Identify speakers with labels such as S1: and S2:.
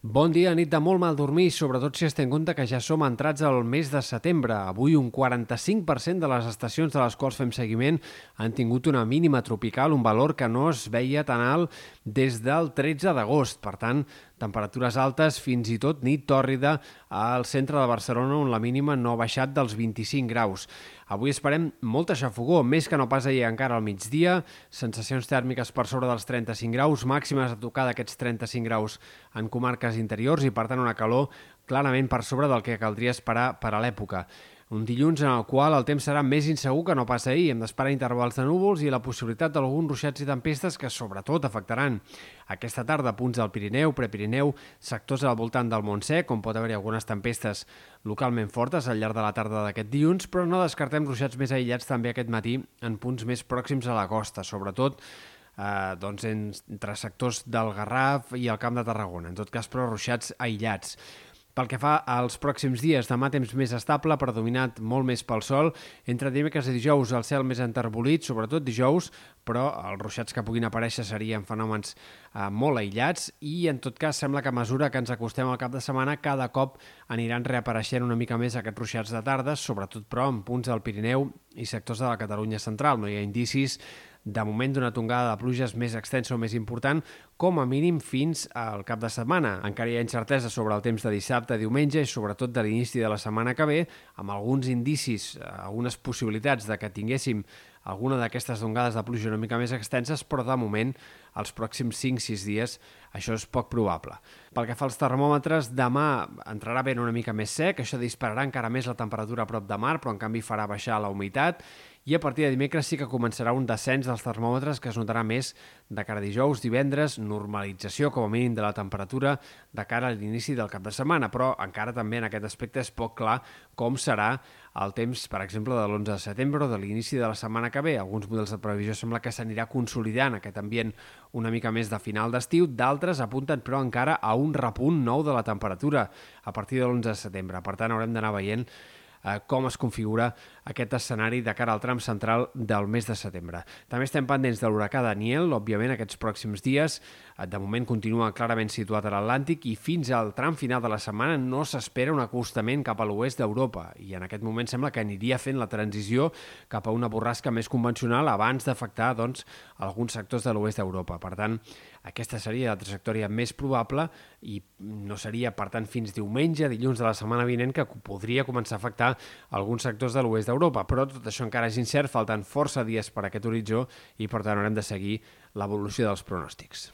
S1: Bon dia, nit de molt mal dormir, sobretot si es té en compte que ja som entrats al mes de setembre. Avui un 45% de les estacions de les quals fem seguiment han tingut una mínima tropical, un valor que no es veia tan alt des del 13 d'agost. Per tant, temperatures altes, fins i tot nit tòrrida al centre de Barcelona, on la mínima no ha baixat dels 25 graus. Avui esperem molta xafogó, més que no pas ahir encara al migdia, sensacions tèrmiques per sobre dels 35 graus, màximes a tocar d'aquests 35 graus en comarques interiors i, per tant, una calor clarament per sobre del que caldria esperar per a l'època. Un dilluns en el qual el temps serà més insegur que no passa ahir. Hem d'esperar intervals de núvols i la possibilitat d'alguns ruixats i tempestes que sobretot afectaran aquesta tarda punts del Pirineu, Prepirineu, sectors al voltant del Montsec, on pot haver-hi algunes tempestes localment fortes al llarg de la tarda d'aquest dilluns, però no descartem ruixats més aïllats també aquest matí en punts més pròxims a la costa, sobretot eh, doncs entre sectors del Garraf i el Camp de Tarragona. En tot cas, però ruixats aïllats. Pel que fa als pròxims dies, demà temps més estable, predominat molt més pel sol. Entre dimecres i dijous el cel més enterbolit, sobretot dijous, però els ruixats que puguin aparèixer serien fenòmens eh, molt aïllats i en tot cas sembla que a mesura que ens acostem al cap de setmana cada cop aniran reapareixent una mica més aquests ruixats de tarda, sobretot però en punts del Pirineu i sectors de la Catalunya central. No hi ha indicis de moment d'una tongada de pluges més extensa o més important, com a mínim fins al cap de setmana. Encara hi ha incertesa sobre el temps de dissabte, diumenge i sobretot de l'inici de la setmana que ve, amb alguns indicis, eh, algunes possibilitats de que tinguéssim alguna d'aquestes tongades de pluja una mica més extenses, però de moment, els pròxims 5-6 dies, això és poc probable. Pel que fa als termòmetres, demà entrarà ben una mica més sec, això dispararà encara més la temperatura a prop de mar, però en canvi farà baixar la humitat, i a partir de dimecres sí que començarà un descens dels termòmetres que es notarà més de cara a dijous, divendres, normalització com a mínim de la temperatura de cara a l'inici del cap de setmana, però encara també en aquest aspecte és poc clar com serà el temps, per exemple, de l'11 de setembre o de l'inici de la setmana que ve. Alguns models de previsió sembla que s'anirà consolidant aquest ambient una mica més de final d'estiu, d'altres apunten però encara a un repunt nou de la temperatura a partir de l'11 de setembre. Per tant, haurem d'anar veient eh, com es configura aquest escenari de cara al tram central del mes de setembre. També estem pendents de l'huracà Daniel, òbviament aquests pròxims dies, eh, de moment continua clarament situat a l'Atlàntic i fins al tram final de la setmana no s'espera un acostament cap a l'oest d'Europa i en aquest moment sembla que aniria fent la transició cap a una borrasca més convencional abans d'afectar doncs, alguns sectors de l'oest d'Europa. Per tant, aquesta seria la trajectòria més probable i no seria, per tant, fins diumenge, dilluns de la setmana vinent, que podria començar a afectar alguns sectors de l'oest d'Europa. Però tot això encara és incert, falten força dies per a aquest horitzó i, per tant, haurem de seguir l'evolució dels pronòstics.